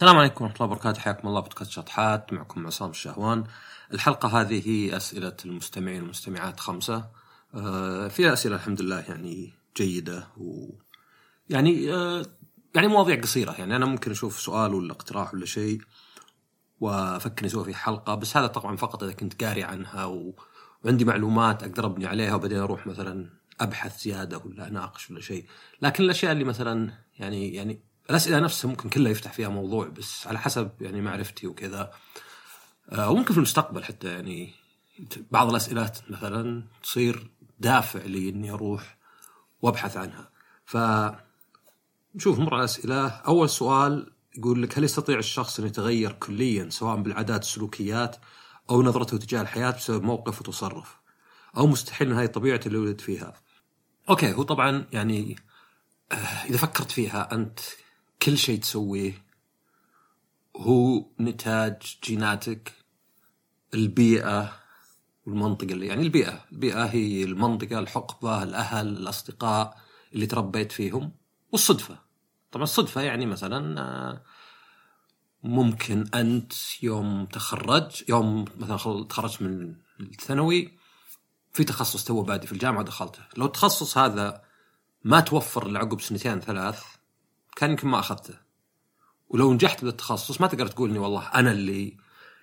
السلام عليكم ورحمة الله وبركاته. حياكم الله. بودكاست شطحات. معكم عصام الشهوان. الحلقة هذه هي أسئلة المستمعين والمستمعات خمسة. آه، فيها أسئلة الحمد لله يعني جيدة و يعني آه، يعني مواضيع قصيرة. يعني أنا ممكن أشوف سؤال ولا اقتراح ولا شيء وأفكر أسوي فيه حلقة. بس هذا طبعا فقط إذا كنت قاري عنها و... وعندي معلومات أقدر أبني عليها وبعدين أروح مثلا أبحث زيادة ولا أناقش ولا شيء. لكن الأشياء اللي مثلا يعني يعني الأسئلة نفسها ممكن كلها يفتح فيها موضوع بس على حسب يعني معرفتي وكذا. آه، وممكن في المستقبل حتى يعني بعض الاسئله مثلا تصير دافع لي إني أروح وأبحث عنها. ف نشوف نمر على الأسئلة. أول سؤال يقول لك هل يستطيع الشخص أن يتغير كليا سواء بالعادات السلوكيات أو نظرته تجاه الحياة بسبب موقف وتصرف؟ أو مستحيل إن هذه طبيعته اللي ولد فيها؟ أوكي هو طبعا يعني آه، إذا فكرت فيها أنت كل شيء تسويه هو نتاج جيناتك البيئة والمنطقة اللي يعني البيئة البيئة هي المنطقة الحقبة الأهل الأصدقاء اللي تربيت فيهم والصدفة. طبعا الصدفة يعني مثلا آه، ممكن أنت يوم تخرج يوم مثلا تخرجت من الثانوي في تخصص تو بادي في الجامعة دخلته لو التخصص هذا ما توفر لعقب سنتين ثلاث كان يمكن ما أخذته. ولو نجحت بالتخصص ما تقدر تقول إني والله أنا اللي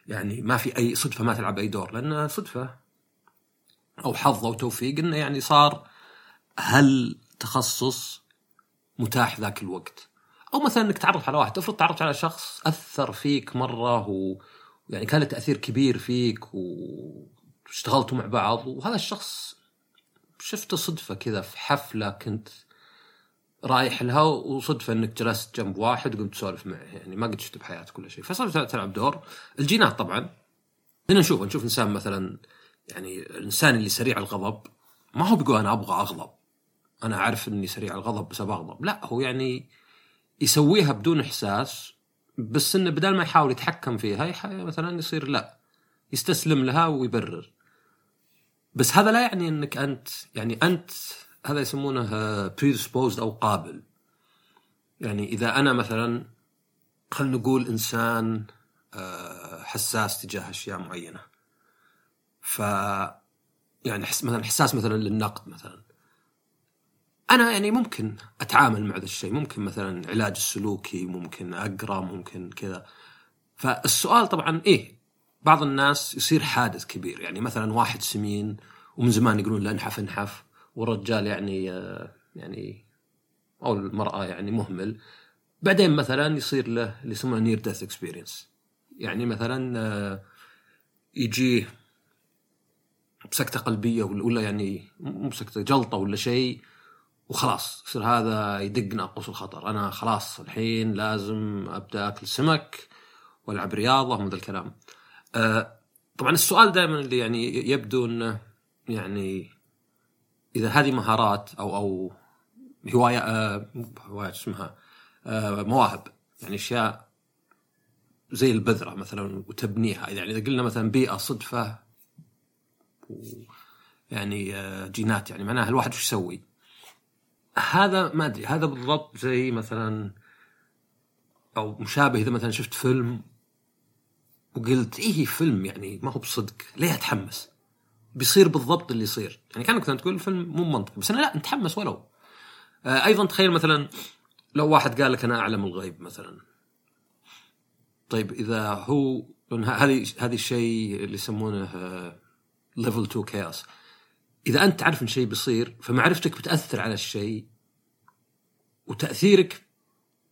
يعني ما في أي صدفة ما تلعب أي دور لأن صدفة أو حظ أو توفيق إنه يعني صار هل تخصص متاح ذاك الوقت؟ أو مثلا إنك تعرف على واحد افرض تعرفت على شخص أثر فيك مرة و يعني كان له تأثير كبير فيك واشتغلتوا مع بعض وهذا الشخص شفته صدفة كذا في حفلة كنت رايح لها وصدفة إنك جلست جنب واحد وقمت تسولف معه. يعني ما قد شفته بحياتك كل شيء. فصار تلعب دور. الجينات طبعا. هنا نشوف نشوف إنسان مثلا يعني الإنسان اللي سريع الغضب. ما هو بيقول أنا أبغى أغضب. أنا أعرف إني سريع الغضب بس أغضب. لا هو يعني يسويها بدون إحساس. بس إنه بدل ما يحاول يتحكم فيها مثلا يصير لا. يستسلم لها ويبرر. بس هذا لا يعني إنك أنت يعني أنت هذا يسمونه predisposed أو قابل. يعني إذا أنا مثلا خلينا نقول إنسان آه، حساس تجاه أشياء معينة. ف يعني حس مثلا حساس مثلا للنقد مثلا. أنا يعني ممكن أتعامل مع ذا الشيء. ممكن مثلا علاج السلوكي ممكن أقرأ ممكن كذا. فالسؤال طبعا إيه بعض الناس يصير حادث كبير. يعني مثلا واحد سمين ومن زمان يقولون لا انحف انحف والرجال يعني آه، يعني أو المرأة يعني مهمل. بعدين مثلا يصير له اللي يسمونه near death experience يعني مثلا آه، يجيه بسكتة قلبية ولا يعني مو بسكتة جلطة ولا شيء وخلاص يصير هذا يدق ناقوس الخطر. أنا خلاص الحين لازم أبدأ أكل سمك وألعب رياضة ومن ذا الكلام. آه، طبعا السؤال دائما اللي يعني يبدو إنه يعني إذا هذه مهارات أو أو هواية آه هواية اسمها آه مواهب يعني أشياء زي البذرة مثلا وتبنيها يعني إذا قلنا مثلا بيئة صدفة يعني آه جينات يعني معناها الواحد وش يسوي؟ هذا ما أدري هذا بالضبط زي مثلا أو مشابه إذا مثلا شفت فيلم وقلت إيه فيلم يعني ما هو بصدق ليه أتحمس؟ بيصير بالضبط اللي يصير. يعني كانك تقول الفيلم مو منطقي بس أنا لا نتحمس ولو. آه أيضا تخيل مثلا لو واحد قال لك أنا أعلم الغيب مثلا. طيب إذا هو هذه هذه الشيء اللي يسمونه ليفل 2 كياس إذا أنت تعرف إن شيء بيصير فمعرفتك بتأثر على الشيء وتأثيرك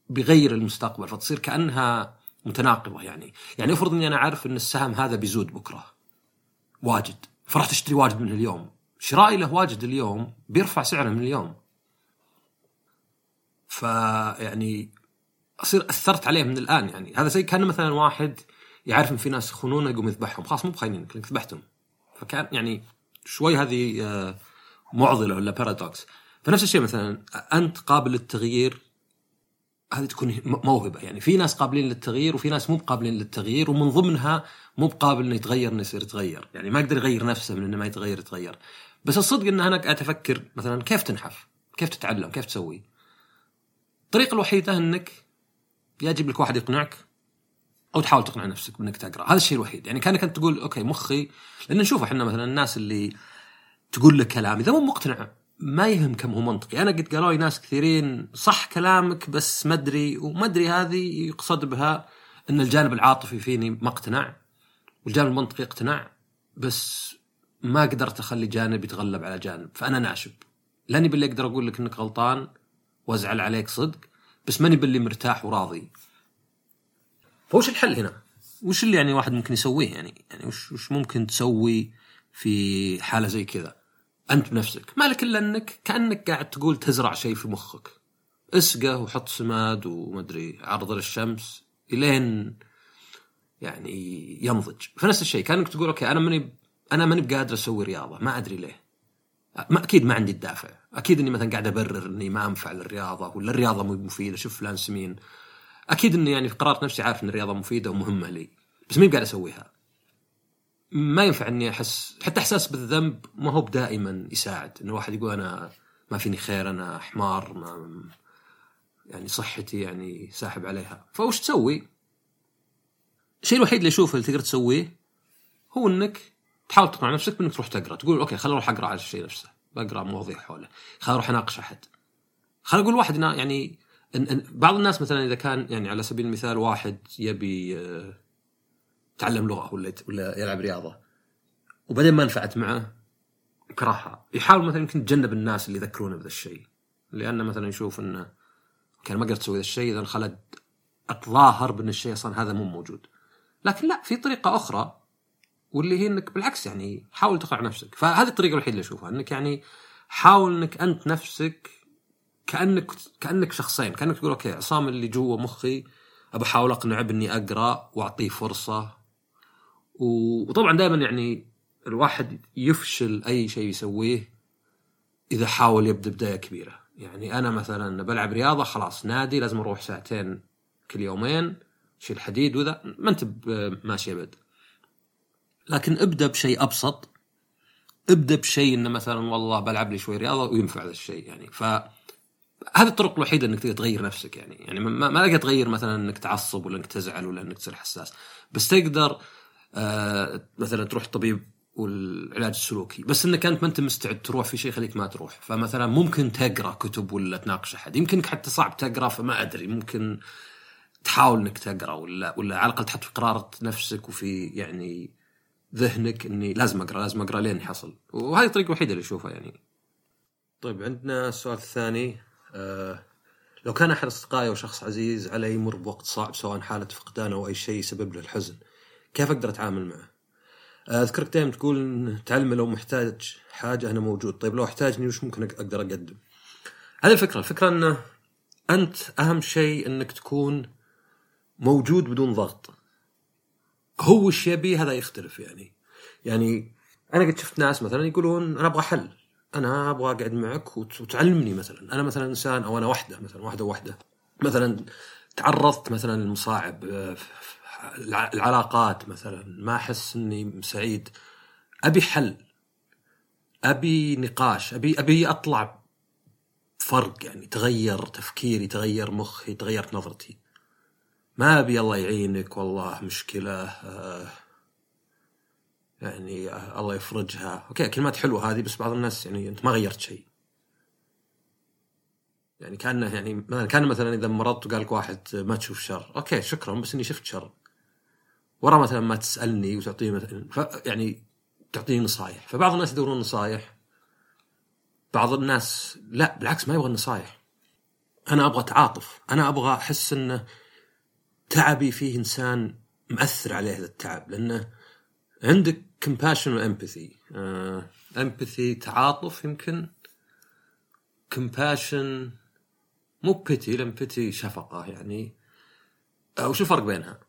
بيغير المستقبل فتصير كأنها متناقضة يعني. يعني افرض إني أنا عارف إن السهم هذا بيزود بكرة. واجد. فراح تشتري واجد منه اليوم. شرائي له واجد اليوم بيرفع سعره من اليوم. فيعني أصير أثرت عليه من الآن يعني. هذا زي كان مثلا واحد يعرف إن في ناس يخونونه يقوم يذبحهم. خلاص مو بخاينينك لانك ذبحتهم. فكان يعني شوي هذه آه، معضلة ولا بارادوكس فنفس الشيء مثلا أنت قابل للتغيير هذه تكون موهبة. يعني في ناس قابلين للتغيير وفي ناس مو قابلين للتغيير ومن ضمنها مو بقابل إنه يتغير إنه يصير يتغير. يعني ما يقدر يغير نفسه من إنه ما يتغير يتغير. بس الصدق إن أنا قاعد أفكر مثلا كيف تنحف؟ كيف تتعلم؟ كيف تسوي؟ الطريقة الوحيدة إنك يا أجيب لك واحد يقنعك أو تحاول تقنع نفسك بإنك تقرأ. هذا الشيء الوحيد. يعني كأنك أنت تقول أوكي مخي. لأن نشوف إحنا مثلا الناس اللي تقول لك كلام إذا مو مقتنع ما يهم كم هو منطقي أنا قد قالوا لي ناس كثيرين صح كلامك بس ما أدري وما أدري هذه يقصد بها إن الجانب العاطفي فيني ما اقتنع والجانب المنطقي اقتنع بس ما قدرت أخلي جانب يتغلب على جانب فأنا ناشب لأني باللي أقدر أقول لك إنك غلطان وأزعل عليك صدق بس ماني باللي مرتاح وراضي فوش الحل هنا؟ وش اللي يعني واحد ممكن يسويه يعني يعني وش وش ممكن تسوي في حالة زي كذا؟ أنت بنفسك. ما لك إلا أنك كأنك قاعد تقول تزرع شيء في مخك. اسقه وحط سماد ومدري عرض للشمس إلين يعني ينضج. فنفس الشيء كأنك تقول أوكي أنا ماني أنا ماني بقادر أسوي رياضة ما أدري ليه. ما أكيد ما عندي الدافع. أكيد إني مثلا قاعد أبرر إني ما أنفع للرياضة ولا الرياضة مو مفيدة. شوف فلان سمين. أكيد إني يعني في قرارة نفسي عارف إن الرياضة مفيدة ومهمة لي. بس مين قاعد أسويها. ما ينفع إني أحس حتى إحساس بالذنب ما هو دائما يساعد. إنه واحد يقول أنا ما فيني خير أنا حمار ما يعني صحتي يعني ساحب عليها. فوش تسوي؟ الشيء الوحيد اللي أشوفه اللي تقدر تسويه هو إنك تحاول تقنع نفسك بإنك تروح تقرأ. تقول أوكي خليني أروح أقرأ على الشيء نفسه. بقرأ مواضيع حوله. خليني أروح أناقش أحد. خليني أقول واحد يعني إن بعض الناس مثلا إذا كان يعني على سبيل المثال واحد يبي آه، يتعلم لغة ولا ولا يلعب رياضة. وبعدين ما نفعت معه كرهها. يحاول مثلا يمكن يتجنب الناس اللي يذكرونه بهذا الشيء. لأنه مثلا يشوف إنه كان ما قدرت أسوي ذا الشيء إذا خلد أتظاهر بأن الشيء أصلا هذا مو موجود. لكن لا في طريقة أخرى واللي هي إنك بالعكس يعني حاول تقنع نفسك. فهذه الطريقة الوحيدة اللي أشوفها إنك يعني حاول إنك أنت نفسك كأنك كأنك شخصين كأنك تقول okay عصام اللي جوا مخي ابى أحاول أقنعه بأني أقرأ وأعطيه فرصة وطبعا دائما يعني الواحد يفشل أي شيء يسويه إذا حاول يبدأ بداية كبيرة. يعني أنا مثلا بلعب رياضة خلاص نادي لازم أروح ساعتين كل يومين شيل حديد وذا ما أنت ماشي أبد. لكن ابدأ بشيء أبسط. ابدأ بشيء إنه مثلا والله بلعب لي شوي رياضة وينفع هذا الشيء يعني. ف هذه الطرق الوحيدة إنك تقدر تغير نفسك يعني. يعني ما ما تقدر تغير مثلا إنك تعصب ولا إنك تزعل ولا إنك تصير حساس. بس تقدر مثلا تروح طبيب والعلاج السلوكي. بس إنك أنت ما أنت مستعد تروح في شيء يخليك ما تروح. فمثلا ممكن تقرأ كتب ولا تناقش أحد. يمكنك حتى صعب تقرأ فما أدري. ممكن تحاول إنك تقرأ ولا ولا على الأقل تحط في قرارة نفسك وفي يعني ذهنك إني لازم أقرأ لازم أقرأ لين يحصل. وهذه الطريقة الوحيدة اللي أشوفها يعني. طيب عندنا السؤال الثاني آه لو كان أحد أصدقائي أو شخص عزيز علي يمر بوقت صعب سواء حالة فقدان أو أي شيء يسبب له الحزن كيف أقدر أتعامل معه؟ أذكرك دائما تقول تعلم لو محتاج حاجة أنا موجود. طيب لو أحتاجني وش ممكن أقدر أقدم؟ هذه الفكرة. الفكرة انه أنت أهم شيء إنك تكون موجود بدون ضغط. هو وش يبي هذا يختلف يعني. يعني أنا قد شفت ناس مثلا يقولون أنا أبغى حل. أنا أبغى أقعد معك وتعلمني مثلا. أنا مثلا إنسان أو أنا وحدة مثلا واحدة وحده مثلا تعرضت مثلا للمصاعب آه، العلاقات مثلا ما أحس إني سعيد. أبي حل أبي نقاش أبي أبي أطلع فرق يعني تغير تفكيري تغير مخي تغيرت نظرتي. ما أبي الله يعينك والله مشكلة آه يعني آه الله يفرجها. okay كلمات حلوة هذه بس بعض الناس يعني أنت ما غيرت شيء. يعني كأنه يعني كان مثلا إذا مرضت وقال لك واحد ما تشوف شر. okay شكرا بس إني شفت شر. ورا مثلا ما تسألني وتعطيني مثلا يعني تعطيني نصايح. فبعض الناس يدورون نصايح. بعض الناس لا بالعكس ما يبغى النصايح. أنا أبغى تعاطف. أنا أبغى أحس انه تعبي فيه إنسان مأثر عليه هذا التعب. لأنه عندك compassion و empathy empathy تعاطف يمكن compassion مو pity ال empathy شفقة يعني. وش الفرق بينها؟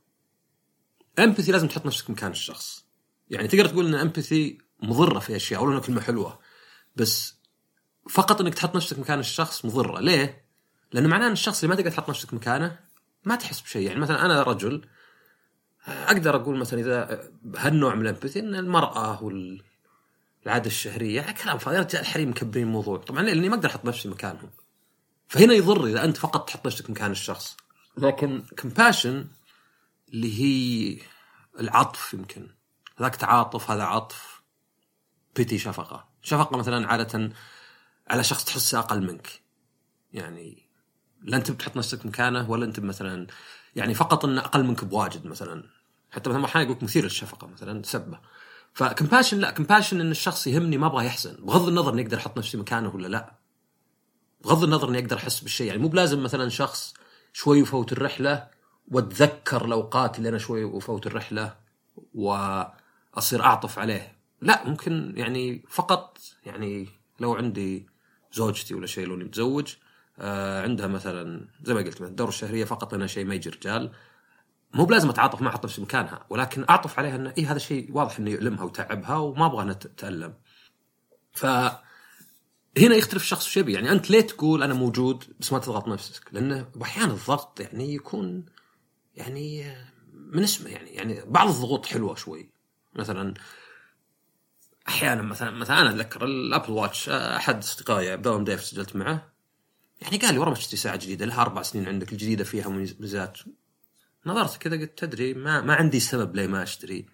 empathy لازم تحط نفسك مكان الشخص. يعني تقدر تقول إن empathy مضرة في أشياء أو إنها كلمة حلوة. بس فقط إنك تحط نفسك مكان الشخص مضرة. ليه؟ لأنه معناه إن الشخص اللي ما تقدر تحط نفسك مكانه ما تحس بشيء. يعني مثلا أنا رجل أقدر أقول مثلا إذا هالنوع من ال empathy إن المرأة والعادة الشهرية. كلام فاضي رجال الحريم مكبرين الموضوع. طبعا لأني ما أقدر أحط نفسي مكانهم. فهنا يضر إذا أنت فقط تحط نفسك مكان الشخص. لكن compassion اللي هي العطف يمكن. هذاك تعاطف هذا عطف. pity شفقة. شفقة مثلا عادة على شخص تحسه أقل منك. يعني لا انت بتحط نفسك مكانه ولا أنت مثلا يعني فقط انه أقل منك بواجد مثلا. حتى مثلا أحيانا يقول مثير للشفقة مثلا سبه فكمباشن لا كمباشن إن الشخص يهمني ما أبغى يحزن. بغض النظر إني أقدر أحط نفسي مكانه ولا لا. بغض النظر إني أقدر أحس بالشيء. يعني مو بلازم مثلا شخص شوي يفوت الرحلة واتذكر الأوقات اللي أنا شوي وفوت الرحلة وأصير أعطف عليه. لا ممكن يعني فقط يعني لو عندي زوجتي ولا شيء لو متزوج آه عندها مثلا زي ما قلت الدورة الشهرية فقط أنا شيء ما يجي رجال. مو بلازم أتعاطف أحط نفسي مكانها ولكن أعطف عليها إنه اي هذا شيء واضح إنه يؤلمها وتعبها وما أبغى انها تتألم. ف هنا يختلف الشخص وش يبي. يعني أنت ليه تقول أنا موجود بس ما تضغط نفسك؟ لأنه أحيانا الضغط يعني يكون يعني من اسمه يعني يعني بعض الضغوط حلوة شوي. مثلا أحيانا مثلا مثلا أنا أتذكر ال Apple Watch أحد أصدقائي عبد الله ديف سجلت معه. يعني قال لي ورا ما تشتري ساعه جديدة لها أربع سنين عندك الجديدة فيها ميزات نظرت كذا قلت تدري ما ما عندي سبب ليه ما أشتري.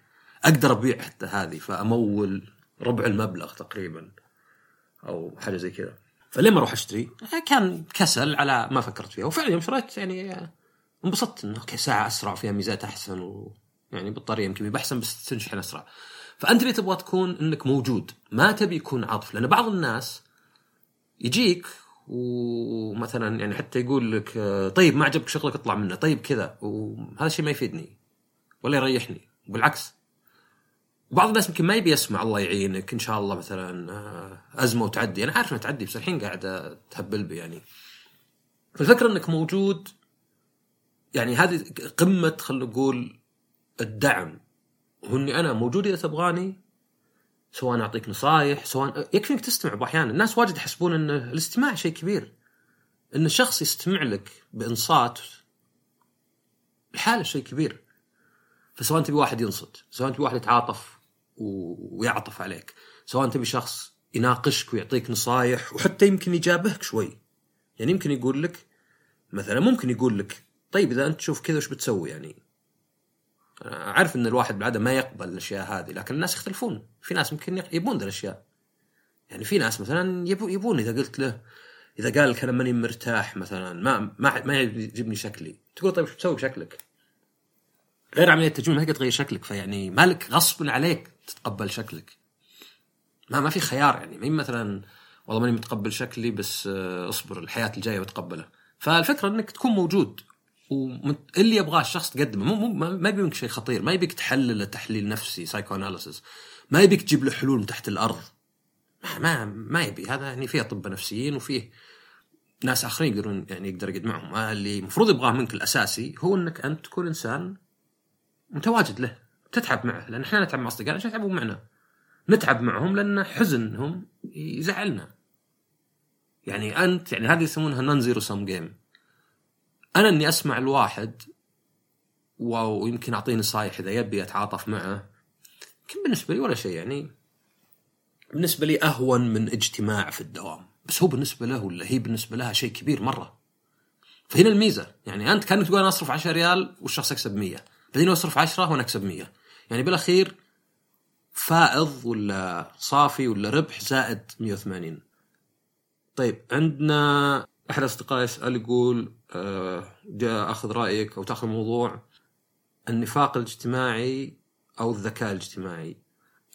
أقدر أبيع حتى هذه فأمول ربع المبلغ تقريبا أو حاجة زي كذا. فلما أروح أشتري؟ كان كسل على ما فكرت فيها. وفعلا يوم شريت يعني انبسطت إنه okay ساعة أسرع وفيها ميزات أحسن و يعني بطارية يمكن يبقى احسن بس تنشحن اسرع فأنت اللي تبغى تكون إنك موجود ما تبي يكون عطف لأن بعض الناس يجيك ومثلا يعني حتى يقول لك طيب ما عجبك شغلك اطلع منه طيب كذا وهذا الشيء ما يفيدني ولا يريحني. بالعكس بعض الناس يمكن ما يبي يسمع الله يعينك إن شاء الله مثلا آه، أزمة وتعدي. أنا عارف إنها تعدي بس الحين قاعدة تهبل بي يعني. فالفكرة إنك موجود يعني هذه قمة خلينا نقول الدعم. هو اني أنا موجود إذا تبغاني سواء أعطيك نصايح سواء يكفي إنك تستمع. باحيان الناس واجد يحسبون إن الاستماع شيء كبير. إن الشخص يستمع لك بإنصات الحالة شيء كبير. فسواء تبي واحد ينصت سواء تبي واحد يتعاطف ويعطف عليك سواء تبي شخص يناقشك ويعطيك نصايح وحتى يمكن يجابهك شوي. يعني يمكن يقول لك مثلا ممكن يقول لك طيب إذا أنت تشوف كذا وش بتسوي يعني؟ أعرف إن الواحد بعده ما يقبل الأشياء هذه لكن الناس يختلفون. في ناس ممكن يبون ذا الأشياء. يعني في ناس مثلا يبون إذا قلت له إذا قال لك أنا ماني مرتاح مثلا ما ما ما يعجبني شكلي تقول طيب شو تسوي بشكلك؟ غير عملية التجميل ما تقدر تغير شكلك فيعني مالك غصب عليك تتقبل شكلك. ما ما في خيار يعني ما مثلا والله ماني متقبل شكلي بس آه، أصبر الحياة الجاية بتقبله. فالفكرة إنك تكون موجود. واللي يبغاه الشخص تقدمه. مو مو ما يبي منك شيء خطير. ما يبيك تحلله تحليل نفسي psychoanalysis ما يبيك تجيب له حلول من تحت الأرض. ما ما, ما يبي. هذا يعني فيه أطباء نفسيين وفيه ناس آخرين يقدرون يعني يقدر يقعد معهم اللي المفروض يبغاه منك الأساسي هو إنك أنت تكون إنسان متواجد له. تتعب معه. لأن إحنا نتعب مع أصدقائنا عشان يتعبون معنا. نتعب معهم لأن حزنهم يزعلنا. يعني أنت يعني هذه يسمونها non zero sum game أنا إني أسمع الواحد ويمكن اعطيه نصايح إذا يبي اتعاطف معه يمكن بالنسبة لي ولا شيء يعني. بالنسبة لي أهون من اجتماع في الدوام. بس هو بالنسبة له ولا هي بالنسبة لها شيء كبير مرة. فهنا الميزة. يعني أنت كأنك تقول أنا أصرف 10 ريال والشخص يكسب 100 بعدين أصرف 10 وأنا أكسب 100 يعني بالأخير فائض ولا صافي ولا ربح زائد 180 طيب عندنا أحد الاصدقاء يسأل يقول جاء أخذ رأيك أو تأخذ موضوع النفاق الاجتماعي أو الذكاء الاجتماعي.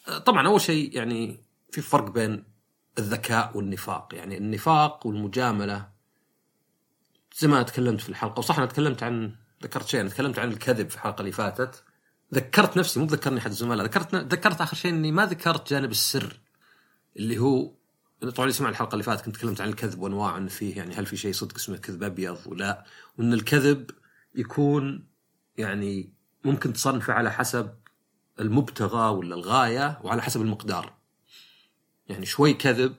آه، طبعا أول شيء يعني في فرق بين الذكاء والنفاق. يعني النفاق والمجاملة زي ما تكلمت في الحلقة وصح أنا تكلمت عن ذكرت شيء أنا تكلمت عن الكذب في الحلقة اللي فاتت. ذكرت نفسي مو ذكرني أحد الزملاء ذكرت ذكرت آخر شيء إني ما ذكرت جانب السر اللي هو طبعا اللي سمع الحلقة اللي فاتت كنت تكلمت عن الكذب وانواعه ان فيه يعني هل في شيء صدق اسمه كذب أبيض ولا وإن الكذب يكون يعني ممكن تصنفه على حسب المبتغى ولا الغاية وعلى حسب المقدار. يعني شوي كذب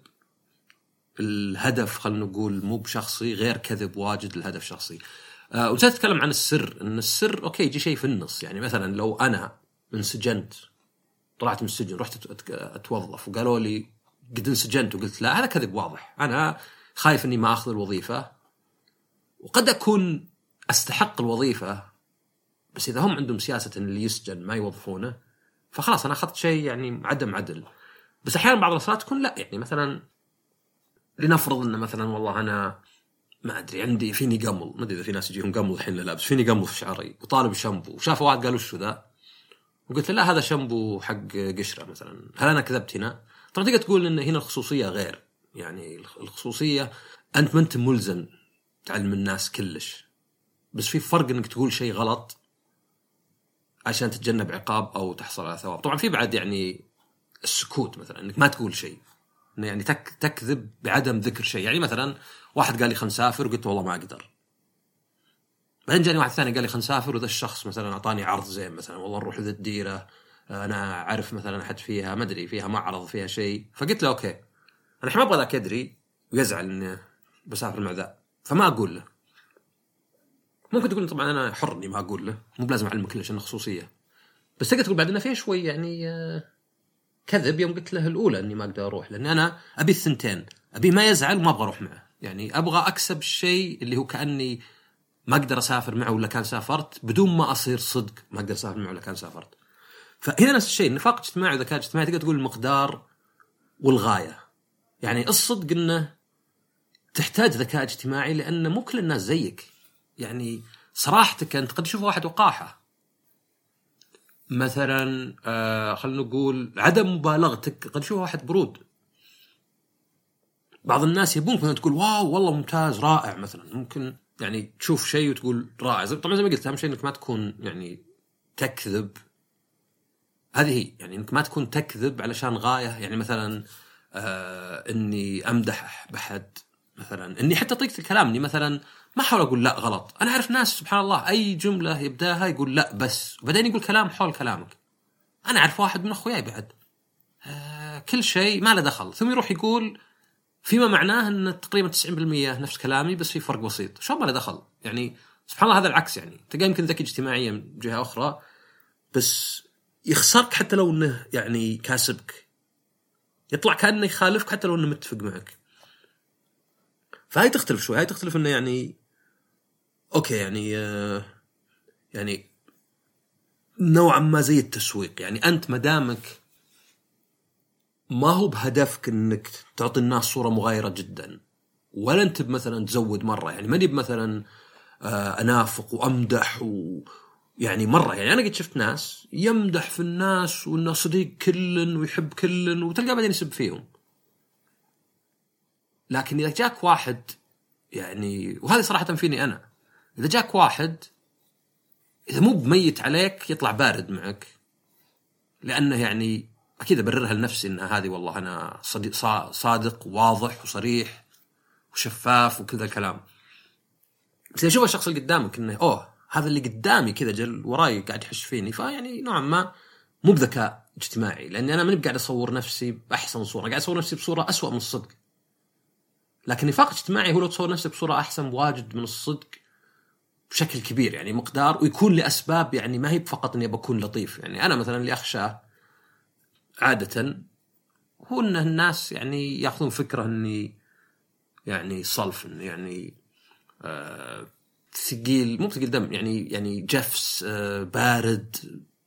الهدف خلينا نقول مو بشخصي غير كذب واجد الهدف شخصي. أه ونسيت اتكلم عن السر إن السر okay يجي شيء في النص. يعني مثلا لو أنا انسجنت طلعت من السجن رحت أتوظف وقالوا لي قد انسجنت وقلت لا هذا كذب واضح. أنا خايف إني ما أخذ الوظيفة. وقد أكون أستحق الوظيفة بس إذا هم عندهم سياسة ان اللي يسجن ما يوظفونه فخلاص أنا أخذت شيء يعني عدم عدل. بس أحيانا بعض الرسالات تكون لا يعني مثلا لنفرض انه مثلا والله أنا ما أدري عندي فيني قمل. ما أدري إذا في ناس يجيهم قمل الحين لا بس فيني قمل في شعري وطالب شامبو. وشاف واحد قال وش ذا؟ وقلت له لا هذا شامبو حق قشرة مثلا. هل أنا كذبت هنا؟ طبعا تقدر تقول إن هنا الخصوصية غير. يعني الخصوصية أنت ما أنت ملزم تعلم الناس كلش. بس في فرق إنك تقول شيء غلط عشان تتجنب عقاب أو تحصل على ثواب. طبعا في بعد يعني السكوت مثلا إنك ما تقول شيء. يعني تك تكذب بعدم ذكر شيء. يعني مثلا واحد قال لي خلينا نسافر وقلت والله ما أقدر. بعدين جاني واحد ثاني قال لي خلينا نسافر وذا الشخص مثلا أعطاني عرض زين مثلا والله نروح لذا الديرة. أنا أعرف مثلا أحد فيها ما أدري فيها معرض فيها شيء. فقلت له أوكي. أنا الحين ما أبغى ذاك يدري ويزعل إني بسافر مع ذا. فما أقول له. ممكن تقول طبعا أنا حر اني ما أقول له. مو بلازم اعلمك كلش إنه خصوصية. بس تقدر تقول بعد إنه فيها شوي يعني آه، كذب يوم قلت له الأولى إني ما أقدر أروح. لاني أنا أبي الثنتين. أبي ما يزعل وما أبغى أروح معه. يعني أبغى أكسب الشيء اللي هو كأني ما أقدر أسافر معه ولا كان سافرت بدون ما أصير صدق ما أقدر أسافر معه ولا كان سافرت. فهنا نفس الشيء النفاق الاجتماعي والذكاء الاجتماعي تقدر تقول المقدار والغاية. يعني الصدق إنه تحتاج ذكاء اجتماعي لأن مو كل الناس زيك. يعني صراحتك أنت قد تشوف واحد وقاحة. مثلا آه خلينا نقول عدم مبالغتك قد تشوف واحد برود. بعض الناس يبونك مثلا تقول واو والله ممتاز رائع مثلا. ممكن يعني تشوف شيء وتقول رائع. طبعا زي ما قلت أهم شيء إنك ما تكون يعني تكذب. هذه هي. يعني انك ما تكون تكذب علشان غاية. يعني مثلا آه إني أمدح بحد مثلا إني حتى طريقه الكلام. إني مثلا ما أحاول أقول لا غلط. أنا أعرف ناس سبحان الله أي جملة يبداها يقول لا بس. وبعدين يقول كلام حول كلامك. أنا أعرف واحد من أخوياي بعد. آه كل شيء ما له دخل. ثم يروح يقول فيما معناه إن تقريبا 90% نفس كلامي بس في فرق بسيط. شو ما له دخل؟ يعني سبحان الله هذا العكس يعني. تلقى يمكن ذكي اجتماعيا من جهة أخرى بس يخسرك حتى لو إنه يعني كاسبك يطلع كأنه يخالفك حتى لو إنه متفق معك. فهاي تختلف شوي. هاي تختلف إنه يعني أوكي يعني يعني نوعا ما زي التسويق. يعني أنت مدامك ما هو بهدفك إنك تعطي الناس صورة مغايرة جدا. ولا أنت مثلا تزود مرة. يعني ماني مثلا آه أنافق وأمدح و يعني مرة يعني أنا قد شفت ناس يمدح في الناس وإنه صديق كل ويحب كل وتلقاه بعدين يسب فيهم. لكن إذا جاك واحد يعني وهذه صراحة فيني أنا إذا جاك واحد إذا مو بميت عليك يطلع بارد معك. لأنه يعني أكيد أبررها لنفسي ان هذه والله أنا صديق صادق وواضح وصريح وشفاف وكذا الكلام. بس أشوف الشخص اللي قدامك إنه أوه هذا اللي قدامي كذا جل وراي قاعد يحش فيني. فيعني نوعا ما مو بذكاء اجتماعي لأني أنا ماني قاعد أصور نفسي بأحسن صورة قاعد أصور نفسي بصورة أسوأ من الصدق. لكن نفاق اجتماعي هو لو تصور نفسك بصورة أحسن بواجد من الصدق بشكل كبير يعني مقدار ويكون لأسباب يعني ما هي فقط إني بكون لطيف. يعني أنا مثلا اللي اخشاه عادة هو إن الناس يعني يأخذون فكرة إني يعني صلف يعني آه ثقيل مو ثقيل دم يعني يعني جفس آه بارد.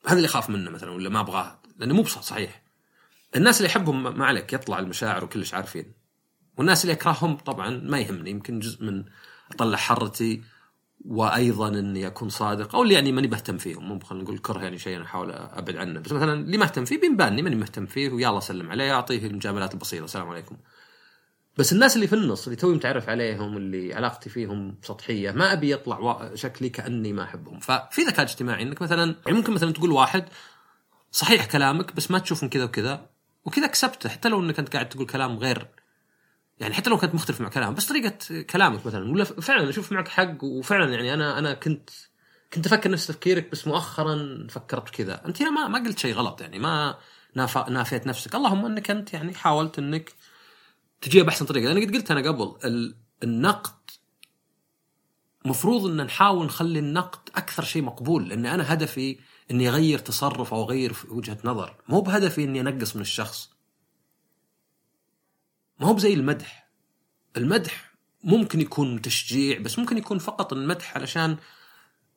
هذا اللي اخاف منه مثلا ولا ما أبغاه لأنه مو صحيح. الناس اللي يحبهم ما عليك يطلع المشاعر وكلش عارفين. والناس اللي اكرههم طبعا ما يهمني يمكن جزء من أطلع حرتي وأيضا إني أكون صادق أو اللي يعني ماني مهتم فيهم. مو خلينا نقول الكره يعني شيء أنا أحاول أبعد عنه. بس مثلا اللي مهتم فيه بينباني ماني مهتم فيه ويلا سلم عليه اعطيه المجاملات البسيطة. السلام عليكم. بس الناس اللي في النص اللي توي متعرف عليهم اللي علاقتي فيهم سطحية ما أبي يطلع شكلي كأني ما أحبهم. ففي ذكاء اجتماعي إنك مثلا يعني ممكن مثلا تقول واحد صحيح كلامك بس ما تشوف كذا وكذا. وكذا كسبته حتى لو إنك أنت قاعد تقول كلام غير يعني حتى لو كنت مختلف مع كلام بس طريقة كلامك مثلا. ولا فعلا أشوف معك حق وفعلا يعني أنا أنا كنت كنت أفكر نفس تفكيرك بس مؤخرا فكرت كذا. أنت هنا ما ما قلت شيء غلط يعني ما نافيت نفسك. اللهم إنك أنت يعني حاولت إنك تجيها بأحسن طريقة. أنا قد قلت أنا قبل النقد مفروض إن نحاول نخلي النقد أكثر شيء مقبول. لأن أنا هدفي إني أغير تصرف أو أغير وجهة نظر. مو بهدفي إني أنقص من الشخص. ما هو بزي المدح. المدح ممكن يكون تشجيع بس ممكن يكون فقط المدح علشان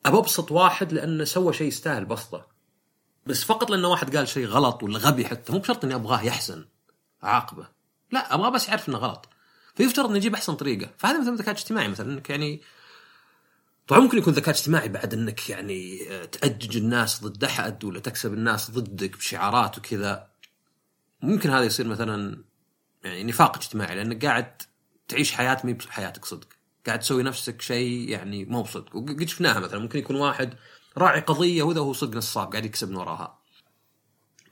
أبسط واحد لأنه سوى شيء يستاهل بسطة. بس فقط لأنه واحد قال شيء غلط ولا غبي حتى مو بشرط إني أبغاه يحسن اعاقبه لا ابغاه بس يعرف إنه غلط. فيفترض اني أجيب أحسن طريقة. فهذا مثلا ذكاء اجتماعي مثلا إنك يعني طبعا ممكن يكون ذكاء اجتماعي بعد إنك يعني آه، تأجج الناس ضد أحد ولا تكسب الناس ضدك بشعارات وكذا. ممكن هذا يصير مثلا يعني نفاق اجتماعي لأنك قاعد تعيش حياة ما بحياتك صدق. قاعد تسوي نفسك شيء يعني مو بصدق. وقد شفناها مثلا ممكن يكون واحد راعي قضية وذا هو صدق نصاب قاعد يكسب من وراها.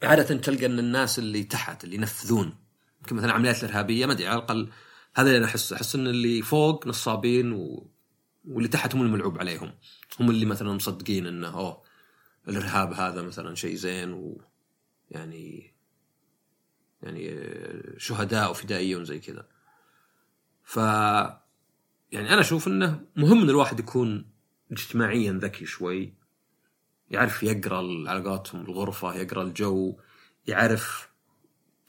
عادة تلقى إن الناس اللي تحت اللي ينفذون يمكن مثلا عمليات الارهابيه ما أدري على الأقل هذا اللي أنا أحسه. أحس إن اللي فوق نصابين و... واللي تحت هم الملعوب عليهم. هم اللي مثلا مصدقين إنه أوه الإرهاب هذا مثلا شيء زين و يعني يعني شهداء وفدائيون زي كذا. ف يعني أنا أشوف إنه مهم إن الواحد يكون اجتماعيا ذكي شوي. يعرف يقرأ على قولتهم الغرفة يقرأ الجو يعرف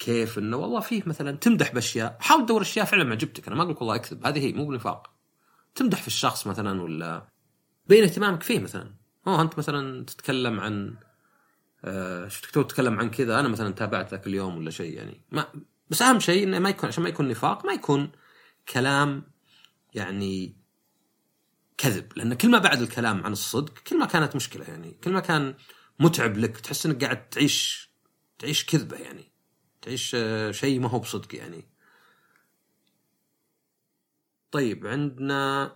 كيف إنه والله فيه مثلا تمدح بأشياء. حاول تدور أشياء فعلا معجبتك أنا ما أقول والله أكذب. هذه هي مو بنفاق تمدح في الشخص مثلا ولا بين اهتمامك فيه مثلا. هو أنت مثلا تتكلم عن آه شفتك تتكلم عن كذا أنا مثلا تابعت ذاك اليوم ولا شيء يعني. ما بس أهم شيء إنه ما يكون عشان ما يكون نفاق ما يكون كلام يعني كذب. لأن كل ما بعد الكلام عن الصدق كل ما كانت مشكلة يعني. كل ما كان متعب لك تحس إنك قاعد تعيش تعيش كذبة يعني. تعيش آه، شيء ما هو بصدق يعني. طيب عندنا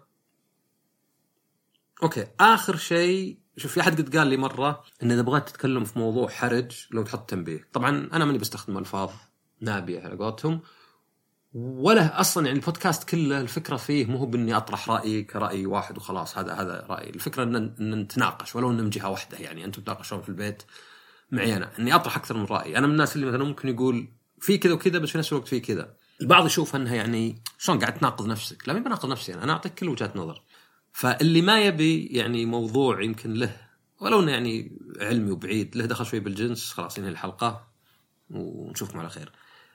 أوكي آخر شيء شوف في أحد قد قال لي مرة إن إذا بغيت تتكلم في موضوع حرج لو تحط تنبيه. طبعا أنا ماني بستخدم ألفاظ نابية على قولتهم ولا أصلا يعني البودكاست كله الفكرة فيه مو بإني أطرح رأيي كرأي واحد وخلاص هذا هذا رأيي، الفكرة إن نتناقش ولو إن من جهة واحدة يعني أنتم تناقشون في البيت معي أنا إني أطرح أكثر من راي، أنا من الناس اللي مثلا ممكن يقول في كذا وكذا بس في نفس الوقت في كذا. البعض يشوف أنها يعني شلون قاعد تناقض نفسك؟ لا ما بناقض نفسي أنا, أنا أعطيك كل وجهات نظر. فاللي ما يبي يعني موضوع يمكن له ولو إنه يعني علمي وبعيد له دخل شوي بالجنس خلاص ينهي الحلقة ونشوفكم على خير.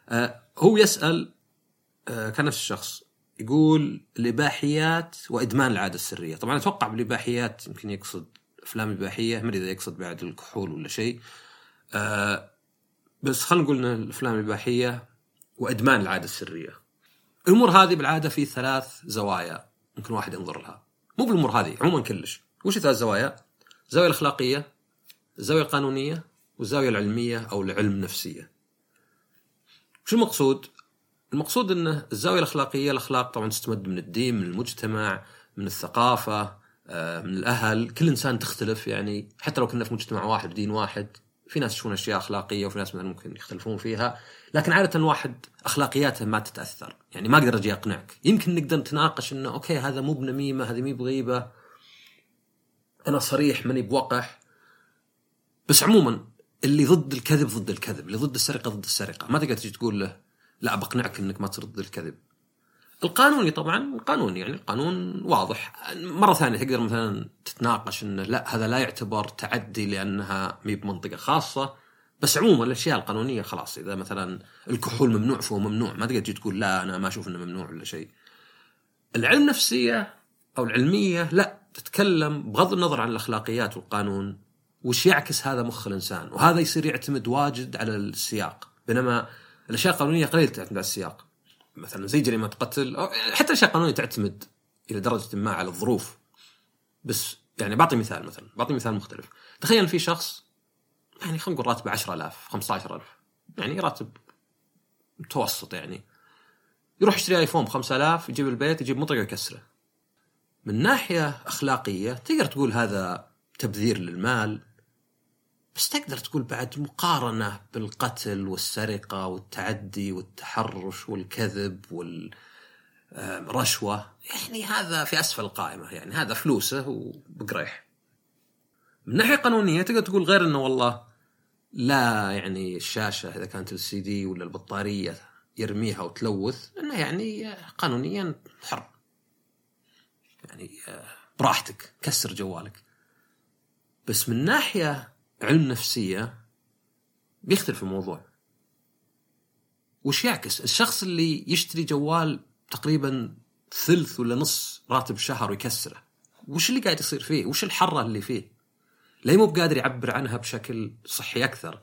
آه هو يسأل آه كان نفس الشخص يقول الإباحيات وإدمان العادة السرية، طبعا أتوقع بالإباحيات يمكن يقصد أفلام إباحية ما إذا يقصد بعد الكحول ولا شيء. آه بس خلينا نقول إن الأفلام الإباحية وأدمان العادة السرية. الأمور هذه بالعادة في ثلاث زوايا ممكن واحد ينظر لها. مو بالأمور هذه عموما كلش. وش ثلاث زوايا؟ الزاوية الأخلاقية، الزاوية القانونية، والزاوية العلمية أو العلم نفسية. شو المقصود؟ المقصود انه الزاوية الأخلاقية الأخلاق طبعا تستمد من الدين من المجتمع من الثقافة آه، من الأهل كل إنسان تختلف يعني حتى لو كنا في مجتمع واحد ودين واحد في ناس يشوفون أشياء أخلاقية وفي ناس مثلا ممكن يختلفون فيها لكن عادة واحد أخلاقياته ما تتأثر. يعني ما أقدر أجي أقنعك. يمكن نقدر نتناقش إنه أوكي هذا مو بنميمة هذه مي بغيبة. أنا صريح ماني بوقح. بس عموما اللي ضد الكذب ضد الكذب اللي ضد السرقة ضد السرقة. ما تقدر تجي تقول له لا بقنعك إنك ما ترد الكذب. القانوني طبعا القانون يعني القانون واضح. مرة ثانية تقدر مثلا تتناقش انه لا هذا لا يعتبر تعدي لأنها مي بمنطقة خاصة. بس عموما الأشياء القانونية خلاص إذا مثلا الكحول ممنوع فهو ممنوع. ما تقدر تجي تقول لا أنا ما أشوف إنه ممنوع ولا شيء. العلم نفسية أو العلمية لا تتكلم بغض النظر عن الأخلاقيات والقانون وش يعكس هذا مخ الإنسان. وهذا يصير يعتمد واجد على السياق. بينما الأشياء القانونية قليل تعتمد على السياق. مثلا زي جريمة قتل أو حتى الاشياء القانونيه تعتمد إلى درجة ما على الظروف. بس يعني بعطي مثال مثلا بعطي مثال مختلف. تخيل في شخص يعني خلينا نقول راتبه 10000 15000 يعني راتب متوسط يعني. يروح يشتري آيفون ب 5000 يجيب البيت يجيب مطرقه ويكسره. من ناحية أخلاقية تقدر تقول هذا تبذير للمال بس تقدر تقول بعد مقارنة بالقتل والسرقة والتعدي والتحرش والكذب والرشوة يعني هذا في أسفل القائمة يعني هذا فلوسه وبقريح. من ناحية قانونية تقدر تقول غير أنه والله لا يعني الشاشة إذا كانت السي دي ولا البطارية يرميها وتلوث إنه يعني قانونيا حر. يعني براحتك كسر جوالك. بس من ناحية علم نفسية بيختلف الموضوع. وش يعكس؟ الشخص اللي يشتري جوال تقريبا ثلث ولا نص راتب شهر ويكسره وش اللي قاعد يصير فيه؟ وش الحرة اللي فيه؟ ليه مو بقادر يعبر عنها بشكل صحي أكثر؟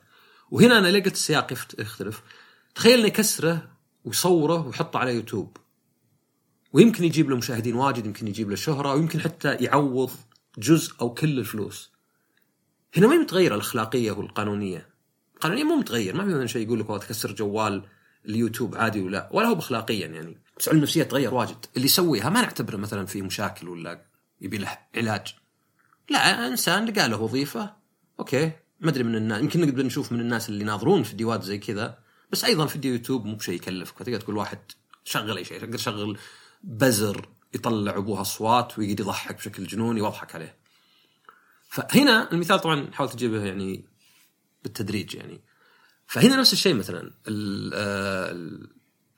وهنا أنا ليه قلت السياق يختلف؟ تخيل إنه يكسره ويصوره ويحطه على يوتيوب. ويمكن يجيب له مشاهدين واجد يمكن يجيب له شهرة ويمكن حتى يعوض جزء أو كل الفلوس. هنا ما هي متغيره الأخلاقية والقانونية. القانونية مو متغير. ما في مثلا شيء يقول لك والله تكسر جوال اليوتيوب عادي ولا. ولا هو اخلاقيا يعني. بس علم النفسية تغير واجد. اللي يسويها ما نعتبره مثلا في مشاكل ولا يبي له علاج. لا إنسان لقى له وظيفة. okay. ما أدري من الناس. يمكن نقدر نشوف من الناس اللي يناظرون فيديوهات زي كذا. بس أيضا فيديو يوتيوب مو بشيء يكلفك. فتقدر تقول واحد شغل أي شيء. تقدر تشغل بزر يطلع ابوها أصوات ويقعد يضحك بشكل جنوني وأضحك عليه. فهنا المثال طبعا حاولت اجيبه يعني بالتدريج يعني. فهنا نفس الشيء مثلا آه،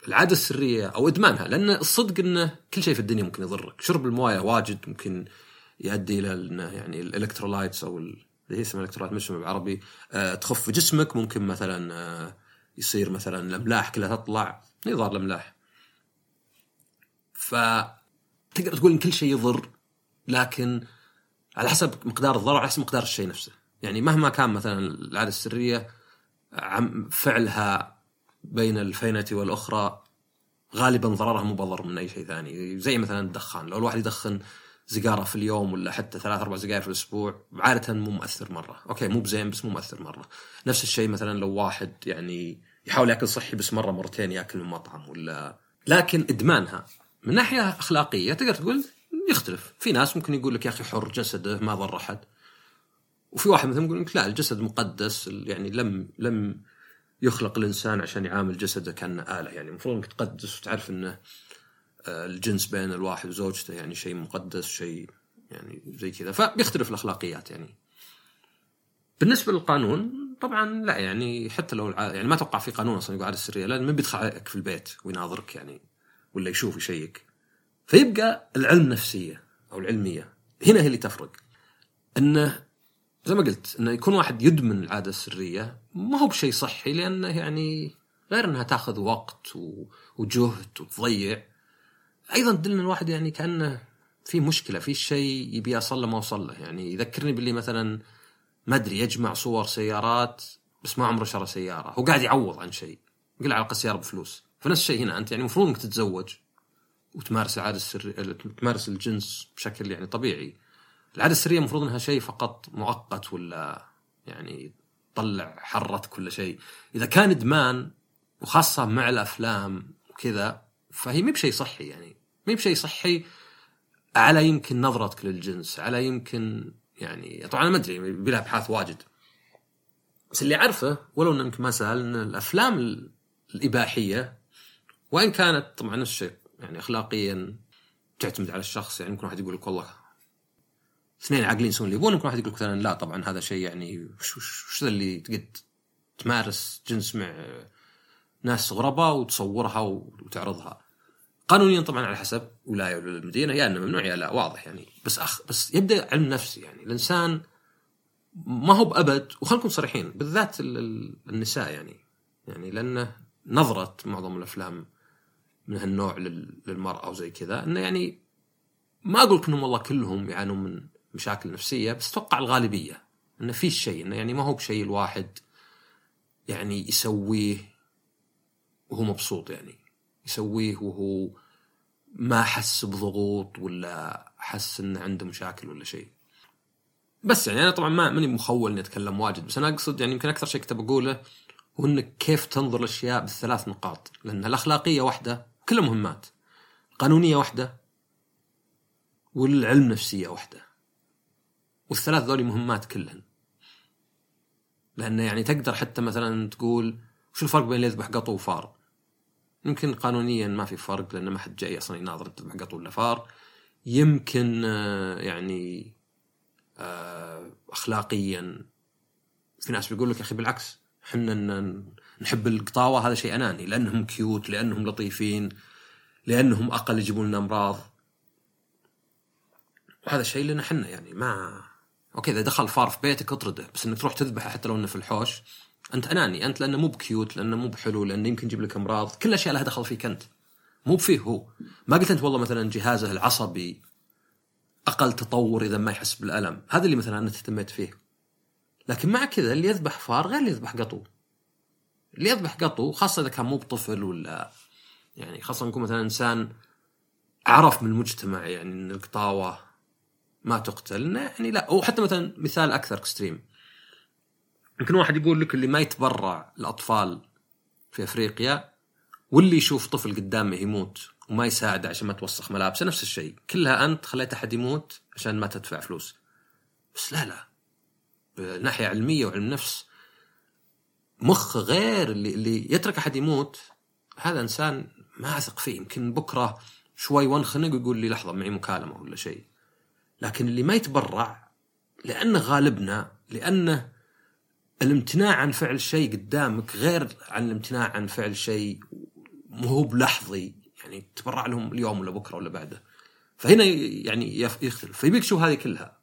العادة السرية أو إدمانها لأن الصدق إنه كل شيء في الدنيا ممكن يضرك. شرب الموية واجد ممكن يؤدي إلى إنه يعني ال electrolytes أو ال- اللي هي اسمها electrolyte مش بالعربي. آه، تخف في جسمك ممكن مثلا آه، يصير مثلا الاملاح كلها تطلع. يظهر الاملاح ف تقدر تقول إن كل شيء يضر لكن على حسب مقدار الضرر على حسب مقدار الشيء نفسه. يعني مهما كان مثلا العادة السرية عم فعلها بين الفينة والأخرى غالبا ضررها مو بضر من أي شيء ثاني. زي مثلا الدخان لو الواحد يدخن سيجارة في اليوم ولا حتى ثلاث أربع سجاير في الأسبوع عادة مو مؤثر مرة. أوكي مو بزين بس مو مؤثر مرة. نفس الشيء مثلا لو واحد يعني يحاول يأكل صحي بس مرة مرتين يأكل من مطعم ولا لكن إدمانها من ناحية أخلاقية تقدر تقول يختلف. في ناس ممكن يقول لك يا أخي حر جسده ما ضر أحد. وفي واحد مثلا يقول لك لا الجسد مقدس يعني لم لم يخلق الإنسان عشان يعامل جسده كأنه آلة. يعني المفروض إنك تقدس وتعرف إنه آه، الجنس بين الواحد وزوجته يعني شيء مقدس شيء يعني زي كذا. فبيختلف الأخلاقيات يعني. بالنسبة للقانون طبعا لا يعني حتى لو. يعني ما أتوقع في قانون أصلا يقول عاده السرية لأن من بيدخل عليك في البيت ويناظرك يعني ولا يشوف يشيك فيبقى العلم النفسيه أو العلمية. هنا هي اللي تفرق. إنه زي ما قلت إنه يكون واحد يدمن العادة السرية ما هو بشيء صحي لأنه يعني غير إنها تأخذ وقت وجهد وتضيع. أيضا تدل إن الواحد يعني كأنه في مشكلة في شيء يبي يوصل له ما وصل له. يعني يذكرني باللي مثلا ما أدري يجمع صور سيارات بس ما عمره شرى سيارة هو قاعد يعوض عن شيء. يقول على السياره بفلوس. فنفس الشيء هنا أنت يعني المفروض إنك تتزوج. وتمارس العادة السريه تمارس الجنس بشكل يعني طبيعي. العادة السرية المفروض إنها شيء فقط مؤقت ولا يعني طلع حرة كل شيء. إذا كان إدمان وخاصة مع الأفلام وكذا فهي مي بشيء صحي يعني. مي بشيء صحي على يمكن نظرتك للجنس على يمكن يعني طبعا أنا ما أدري يبي لها أبحاث واجد. بس اللي أعرفه ولو يمكن ما سال ان الأفلام ال- الإباحية وإن كانت طبعا نفس الشيء. يعني اخلاقيا تعتمد على الشخص يعني ممكن واحد يقول لك والله اثنين عاقلين يسوون اللي يبون ممكن واحد يقول لك مثلا لا طبعا هذا شيء يعني وش ذا اللي تقد تمارس جنس مع ناس غرباء وتصورها وتعرضها؟ قانونيا طبعا على حسب ولاية ولا المدينة يا إنه ممنوع يا لا واضح يعني. بس أخ بس يبدأ علم نفسي يعني. الإنسان ما هو بأبد وخلينا نكون صريحين بالذات ال- ال- النساء يعني. يعني لأنه نظرة معظم الأفلام من هالنوع لل- للمرأة وزي كذا إنه يعني ما أقول إنهم والله كلهم يعانون من مشاكل نفسية بس أتوقع الغالبية إنه في شيء إنه يعني ما هو بشيء الواحد يعني يسويه وهو مبسوط يعني. يسويه وهو ما حس بضغوط ولا حس إنه عنده مشاكل ولا شيء. بس يعني أنا طبعا ما ماني مخول إني أتكلم واجد بس أنا أقصد يعني يمكن أكثر شيء كنت بقوله هو إنك كيف تنظر الأشياء بالثلاث نقاط لأن الأخلاقية واحدة كلها مهمات. القانونيه واحدة والعلم نفسية واحدة. والثلاث ذولي مهمات كلهن. لأنه يعني تقدر حتى مثلا تقول وش الفرق بين اللي يذبح قطو وفار؟ يمكن قانونيا ما في فرق لأن ما حد جاي أصلا يناظر تذبح قطو ولا فار. يمكن آه، يعني آه، اخلاقيا. في ناس بيقول لك يا أخي بالعكس إحنا نحب القطاوة هذا شيء أناني لأنهم كيوت لأنهم لطيفين لأنهم أقل يجيبون لنا أمراض. وهذا شيء لنا إحنا يعني ما okay إذا دخل فار في بيتك اطرده بس إنك تروح تذبحه حتى لو إنه في الحوش أنت أناني أنت لأنه مو بكيوت لأنه مو بحلو لأنه يمكن يجيب لك أمراض. كل الأشياء لها دخل فيك أنت. مو بفيه هو. ما قلت أنت والله مثلا جهازه العصبي أقل تطور إذا ما يحس بالألم. هذا اللي مثلا أنا اهتميت فيه. لكن مع كذا اللي يذبح فار غير اللي يذبح قطو. اللي يذبح قطو خاصة إذا كان مو بطفل ولا يعني خاصة نكون مثلا إنسان عرف من المجتمع يعني إن القطاوة ما تقتل يعني لا أو حتى مثلا مثال أكثر إكستريم. يمكن واحد يقول لك اللي ما يتبرع الأطفال في أفريقيا واللي يشوف طفل قدامه يموت وما يساعده عشان ما توسخ ملابسه نفس الشيء. كلها أنت خليت أحد يموت عشان ما تدفع فلوس. بس لا لا. ناحية علمية وعلم نفس مخ غير اللي اللي يترك أحد يموت هذا إنسان ما أثق فيه. يمكن بكرة شوي وانخنق ويقول لي لحظة معي مكالمة ولا شيء. لكن اللي ما يتبرع لأنه غالبنا لأنه الامتناع عن فعل شيء قدامك غير عن الامتناع عن فعل شيء مو بلحظي. يعني تبرع لهم اليوم ولا بكرة ولا بعده. فهنا يعني يختلف. فيبيك شو هذه كلها؟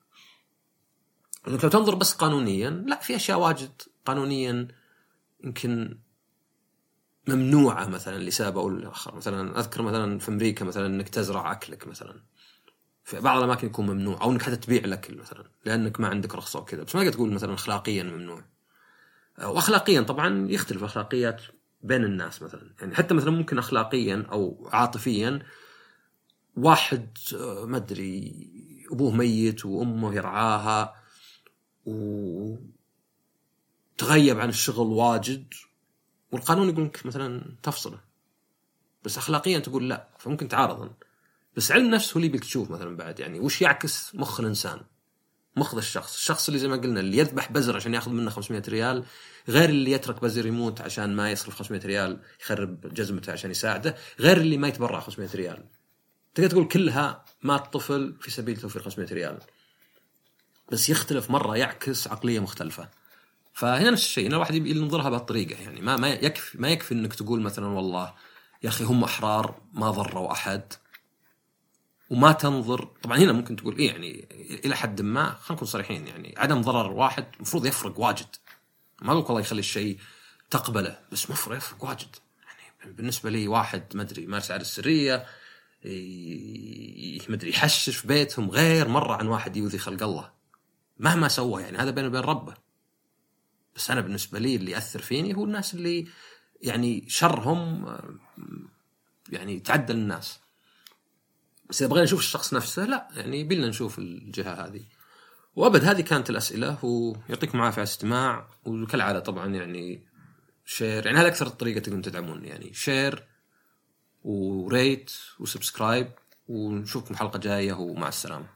لو تنظر بس قانونيا لا في أشياء واجد قانونيا يمكن ممنوعة مثلا لسبب أو لآخر. مثلا أذكر مثلا في أمريكا مثلا إنك تزرع أكلك مثلا. في بعض الأماكن يكون ممنوع أو إنك حتى تبيع الاكل مثلا لأنك ما عندك رخصة وكذا. بس ما تقدر تقول مثلا اخلاقيا ممنوع. واخلاقيا طبعا يختلف أخلاقيات بين الناس مثلا. يعني حتى مثلا ممكن اخلاقيا أو عاطفيا واحد ما أدري أبوه ميت وأمه يرعاها و تغيب عن الشغل واجد والقانون يقول لك مثلا تفصله. بس اخلاقيا تقول لا فممكن تعارضا بس علم نفس هو اللي يبيك تشوف مثلا بعد يعني وش يعكس مخ الإنسان مخ الشخص. الشخص اللي زي ما قلنا اللي يذبح بزر عشان يأخذ منه 500 ريال غير اللي يترك بزر يموت عشان ما يصرف 500 ريال يخرب جزمته عشان يساعده غير اللي ما يتبرع 500 ريال. تقدر تقول كلها مات طفل في سبيل توفير 500 ريال. بس يختلف مرة يعكس عقلية مختلفة. فهنا نفس الشيء ان الواحد يبي ينظرها بهالطريقة. يعني ما ما يكفي ما يكفي إنك تقول مثلا والله يا أخي هم أحرار ما ضروا أحد. وما تنظر. طبعا هنا ممكن تقول إيه يعني إلى حد ما خلينا نكون صريحين يعني عدم ضرر واحد المفروض يفرق واجد. ما أقول والله يخلي الشيء تقبله بس مفروض يفرق واجد. يعني بالنسبة لي واحد ما أدري يمارس عاده السرية ما أدري يحشش في بيتهم غير مرة عن واحد يؤذي خلق الله. مهما سوى يعني هذا بينه وبين ربه. بس أنا بالنسبة لي اللي يأثر فيني هو الناس اللي يعني شرهم يعني تعدى الناس. بس إذا بغينا نشوف الشخص نفسه لا يعني يبينا نشوف الجهة هذه. وأبد هذه كانت الأسئلة ويعطيكم العافية على الاستماع. وكالعادة طبعا يعني share يعني هذا أكثر طريقة تقدرون تدعموني يعني share و rate و subscribe ونشوفكم حلقة جاية ومع السلامة.